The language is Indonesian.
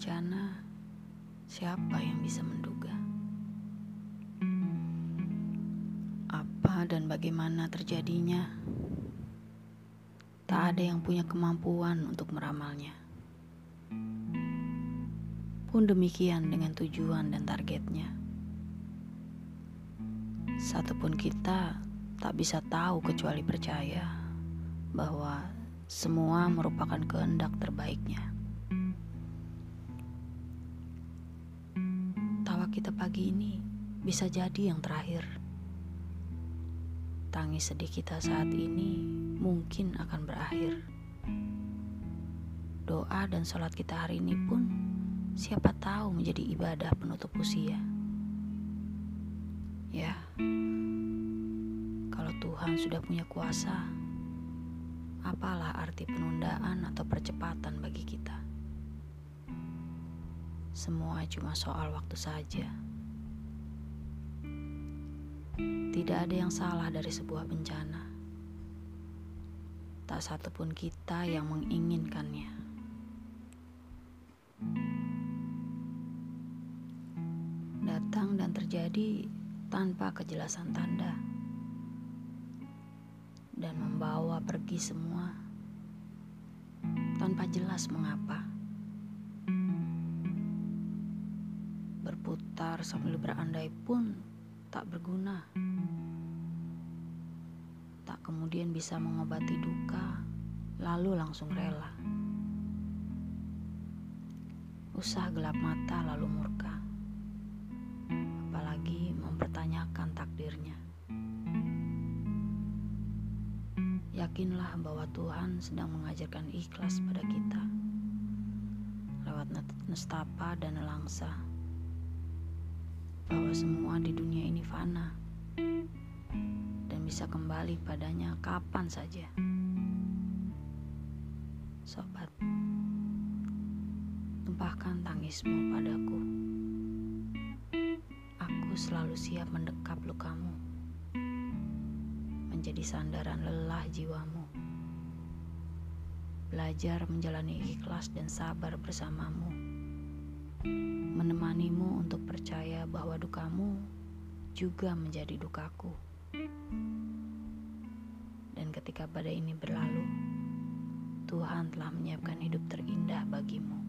bencana, siapa yang bisa menduga? Apa dan bagaimana terjadinya? Tak ada yang punya kemampuan untuk meramalnya. Pun demikian dengan tujuan dan targetnya. Satupun kita tak bisa tahu kecuali percaya bahwa semua merupakan kehendak terbaiknya. Kita pagi ini bisa jadi yang terakhir. Tangis sedih kita saat ini mungkin akan berakhir. Doa dan sholat kita hari ini pun siapa tahu menjadi ibadah penutup usia. Ya, kalau Tuhan sudah punya kuasa, apalah arti penundaan atau percepatan Semua cuma soal waktu saja. Tidak ada yang salah dari sebuah bencana. Tak satupun kita yang menginginkannya. Datang dan terjadi tanpa kejelasan tanda. Dan membawa pergi semua tanpa jelas mengapa. Berputar sambil berandai pun tak berguna. Tak kemudian bisa mengobati duka, lalu langsung rela. Usah gelap mata lalu murka. Apalagi mempertanyakan takdirnya. Yakinlah bahwa Tuhan sedang mengajarkan ikhlas pada kita lewat nestapa dan nelangsa bahwa semua di dunia ini fana dan bisa kembali padanya kapan saja. Sobat, tumpahkan tangismu padaku. Aku selalu siap mendekap lukamu, menjadi sandaran lelah jiwamu. Belajar menjalani ikhlas dan sabar bersamamu menemanimu untuk percaya dukamu juga menjadi dukaku. Dan ketika badai ini berlalu, Tuhan telah menyiapkan hidup terindah bagimu.